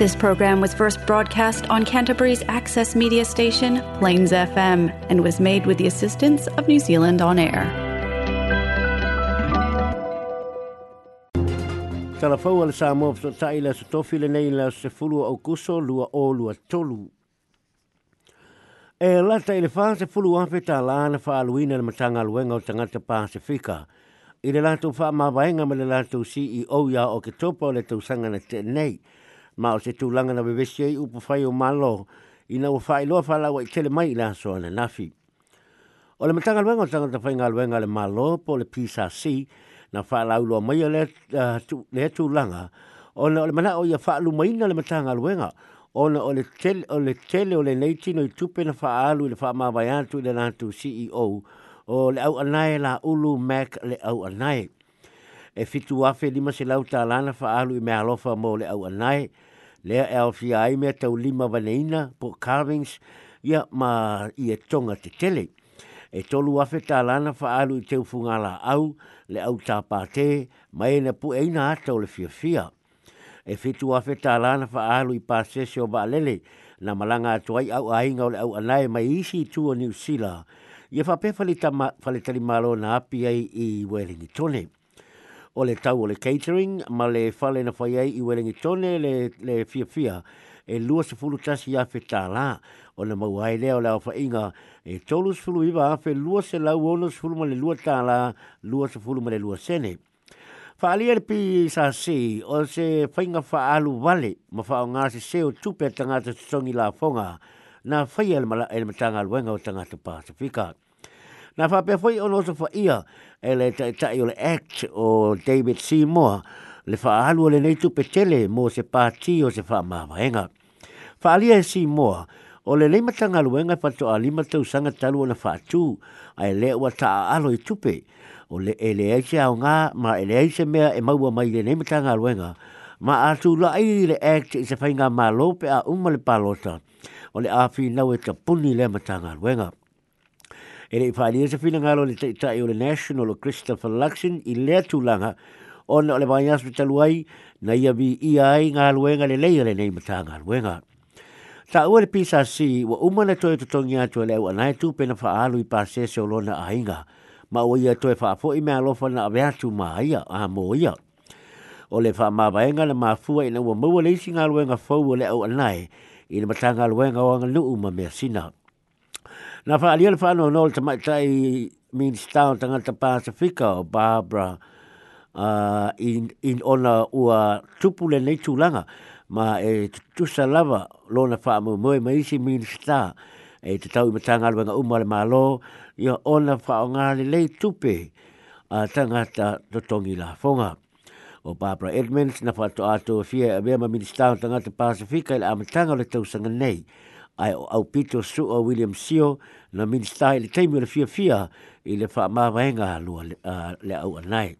This program was first broadcast on Canterbury's access media station, Plains FM, and was made with the assistance of New Zealand On Air. Talafou ala sa moa ftoʻataʻi le asotofi lenei la sefulu kuso lua o lua tolu. E lata i le fahasefulu afe tālā na faaaluina le mataga aluega o tagata pasifika i le latou faamavaega me le latou ceo iā o ke topa o le tausaga na teenei ma o se tūlanga na wewesia i upo whai o malo i na ufa i loa whala wa i tele mai i la soa na nafi. O le matanga luenga o tanga ta whai ngā luenga le malo po le PSRC na whala au loa mai le tūlanga o na o le mana o ia whaalu mai na le matanga luenga o na o le tele o le, tele, o le neitino i tupe na whaalu i le whaama vai atu i le nātu CEO o le au anai la ulu Mac le au anai e fitu afe lima se lau talana fa alu i mea lofa mo le au anai, lea e alfi ai mea tau lima vaneina po carvings ia ma i e tonga te tele. E tolu afe talana fa alu i teu fungala au le au tapate ma e na pu eina ata le fia fia. E fitu afe talana fa alu i pasese o baalele na malanga atuai au ainga o le au anai mai isi i tua New Zealand. Ia fa pe fali tali malo na api ai i Wellington. Wellington o le tau o le catering, ma le fale na fai ai i welingi tone le, le fia fia, e lua se fulu tasi a fe tā o le mau hai o le awha inga, e tolu se fulu iwa a fe lua se lau ono se fulu ma le lua tā la, lua se fulu ma le lua sene. Fa alia le pi sa si, o se whainga fa alu wale, ma fa o ngā se se o tupe tangata tutongi la fonga, na fai el tanga luenga o tangata Pasifika. Na fa pe foi ono so ia ele ta ta yo le act o David Seymour le fa alu le nei tu pe tele mo se pa ti o se fa ma venga. Fa ali e Seymour o le lima tanga luenga fa to ali ma tu sanga talu na fa tu ai e le wa ta alo i tupe o le ele e se au nga ma ele e se mea e maua mai le lima tanga luenga ma atu la ai le act i se fainga ma pe a umale palota o le a fi nau e ta puni le matanga tanga luenga e le fa se fina ngalo le tai tai o le national o Christopher Luxon i le tu langa on ole vai as vita luai na ia vi i ai nga luenga le leia le nei mata nga luenga ta o le pisa si wa uma le toi tongi atu e le ona nai tu pena fa alu i pase se o lona ainga ma o ia toi fa fo i me fo na avea tu ma ia a mo ia o le fa ma vaenga le mafua ina ua mua le isi luenga fau o le au i le matanga luenga o anga nuu ma mea sina Na fa alia fa no no te mai tai means stau tanga te Pasifika o Barbara uh, in in ona ua tupule nei langa ma e tusa lava lona fa mo mo mai isi min sta e te tau matanga lua nga umare ma lo ia ona fa o ngale lei tupe a uh, tanga ta totongi la fonga o Barbara Edmonds na fa to ato fie a bema min stau tanga te Pasifika ila amatanga le tausanga nei ai au pito su o William Sio na min style le teimu le fia fia i le wha mawaenga lua le, le au anai.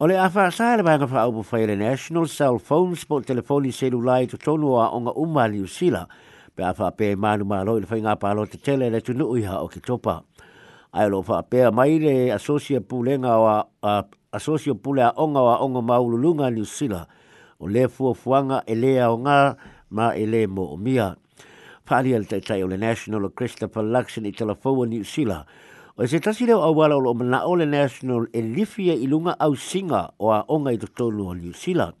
O le awha sa le wanga wha au pufai le National Cell Phone spot Telefoni Selulai to tonu a onga uma li usila pe a wha pe manu malo i le whainga palo te tele le tunu ha o ki topa. Ai lo wha pe mai le asosia pulenga o a, a onga wa onga lunga li usila o le fuafuaga e lē aoga ma e lē moomia faaalia le taʻitaʻi o le national christopher luxon i talafou New Sila. o se tasi leo auala o loo manaʻo le national e lifi ai e i luga ausiga o aʻoga i totonu o niusila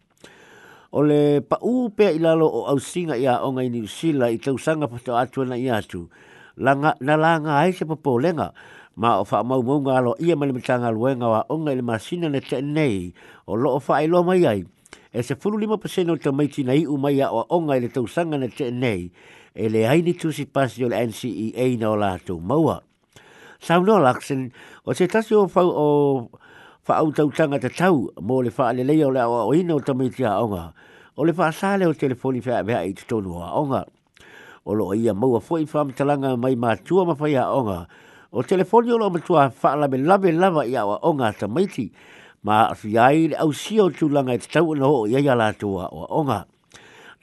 o le paʻū pea i lalo o ausiga i aʻoga i niusila i tausaga to atu na i atu na laga ai se popolega ma o faamaumauga alo ia ma le matagaluega o aʻoga i le masina na teʻenei o loo faailoa mai ai e se fulu lima pasena te maiti na iu mai o onga ele tau sanga na te nei e le haini tusi pasi o le NCEA na o lātou maua. Sao no laksin, o se tasi o fau o fau tau tanga te tau mo le faa le leia o le awa o ina o tamiti a onga. O le faa sale o telefoni fea mea i tutonu a onga. O lo ia maua fwoi faa mtalanga mai mātua mawhai a onga. O telefoni o lo matua faa lame lave lava i awa onga tamiti ma fiai le au sio tu langa te tau no ia ia la tua o onga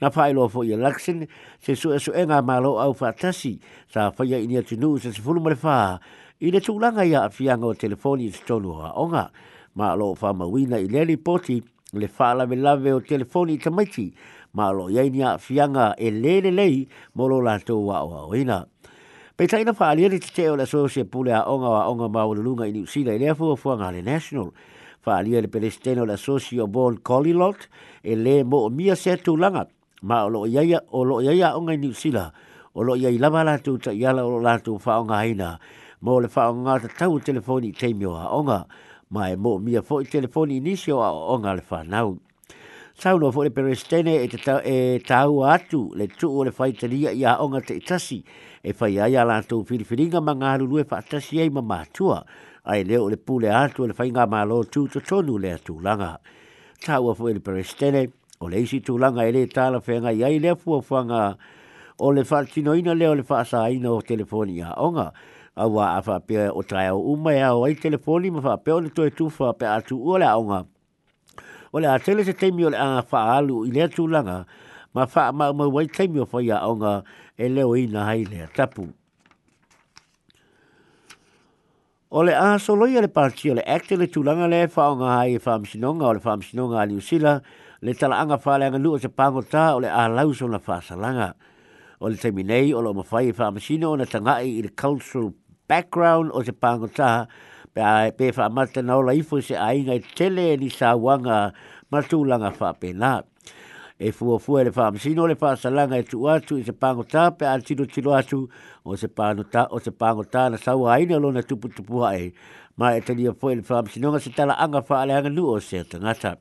na fai lo fo ia laksin se su e su enga ma lo au fatasi sa fai ia inia tinu se se fulu marifa i le tu langa ia fianga o telefoni te tolu o onga ma lo fa ma wina i le poti le fa la ve o telefoni e te maiti ma lo ia inia fianga e le le lei mo lo la tu wa o ina Pei taina faa alieri te teo la soosia pule a onga wa onga maulununga i niusila i e lea fuafuanga le national faaalia le pelestene o le asosio bol colilot e lē mo o mia se atulaga ma o loo iai o loo iai aʻoga i niusila o loo iai lava latou taʻiala o loo latou haina mo le faaaogā tatau o telefoni itaimi o aʻoga ma e mo mia fo telefoni i nisi o aʻoaʻoga le fanau saunoa foʻi le pelestene e tāua e atu le tuu o le faitalia i aʻoga tasi e faia ai a latou filifiliga ma galulue faatasi ai ma matua ai leo le pule atu le fainga chu chu chu tonu le atu langa. Ta ua fu ili perestele, o le isi tu langa ele tala fenga iai lea fua fuanga o le whaltino ina leo le whaasa ina o telefoni telefonia onga. A ua a whaapea o tae o umai au ai telefoni ma fa pe o le toe tu whaapea atu ua le onga. O le a tele se teimi o le anga whaalu i lea tu langa, ma fa ma mo wai teimi o whaia onga ele o ina hai lea tapu. O le asoloia le parti o le acte le tūlanga le whaonga hai e whaamsinonga o le whaamsinonga a New Zealand le talaanga whaleanga lu o te pangota o le alauso na whaasalanga. O le teminei o le omawhai e whaamsino o na tangai i le cultural background o te pangota pe ai pe fa mata na la ifo se inga ngai tele ni sa wanga ma tu langa fa pe e fuo fuo le fam sino le fa salanga e tu atu i se pango ta pe al tino tino atu o se pango ta o se pango ta na sau aina lo na tupu tupu ai ma e tani a fua le fam sino nga se tala anga fa ale anga nuo se tangata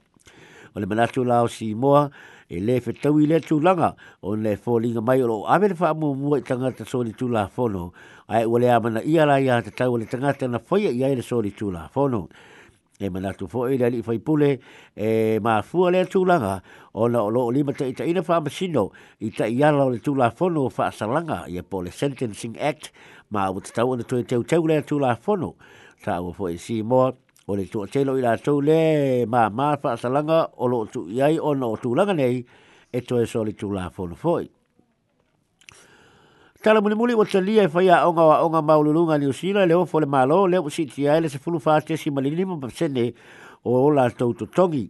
o le manatu lao si moa e le fe tau le tu langa o le fo linga mai o lo ave le fa mua mua i tangata so li tu la fono ai ua le amana i ala i a te tau le tangata na foia i le so li tu la fono e manatu fo e lali fai pule e ma fua le tūlanga o na o loo lima ta ita ina wha masino i ta iala o le tūla fono o wha salanga i a po le Sentencing Act ma e, o te tau ana tue teu teu le tūla fono ta ua fo e si moa o le tua telo i la tau le ma ma wha salanga o loo tu iai o na o tūlanga nei e toe so le tūla fono foi. Tala muli muli o talia e whaia onga wa onga maululunga ni usina leo fole malo leo si tia ele se fulu fāste si malini ma pasene o o la tau tutongi.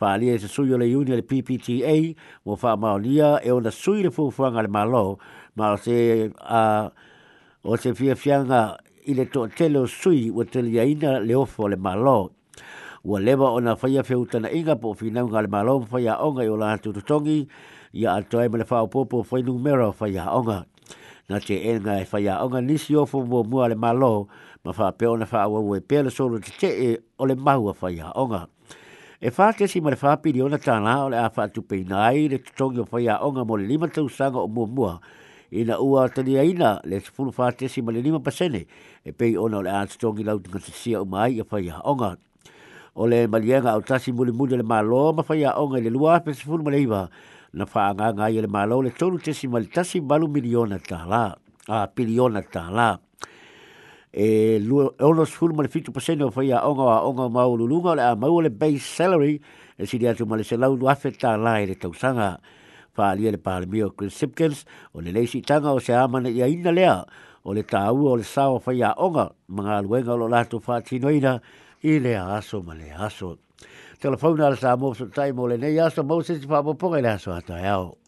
Whaalia e se sui o le iuni le PPTA mo wha maulia e ona sui le fufuanga le malo ma o se a o se fia fianga i le tō telo sui o talia ina leo fole malo. Ua lewa ona na whaia whiutana inga po whinaunga le malo whaia onga i o la tau tutongi ia atoe me le whaopopo whainu mera whaia onga. Ia na te e ngā e whaia onga nisi ofo mua mua le malo, ma wha peo na wha awa ue pēle solo te te e o le mahu a whaia onga. E wha te si ma le wha pili ona tāna o le a wha tu peinai le tutongi o whaia onga mo le lima tau sanga o mua mua, i na ua tani aina le sepulu wha te si ma le lima pasene, e pei ona o le a tutongi lau tunga te sia o mai a whaia onga. O le malienga au tasi muli muli le malo ma whaia onga i le lua pe sepulu ma na whaanganga nga le mālau le tonu te si mali tasi malu miliona tā la, a piliona tā la. E lo lo sifuru mali fitu pasenu o whaia onga onga mau lulunga le a mau base salary e si atu mal se lau luafe tā la ire le tausanga. Whaalia le pahalimi o Chris Sipkins o le leisi tanga o se amana i a ina lea o le tā ua o le sāo whaia onga mga luenga lo lātu whātinoina i le aso mali aso. Mali aso telefona le sa mo so tai mo le nei aso mo se fa po po le aso ata ao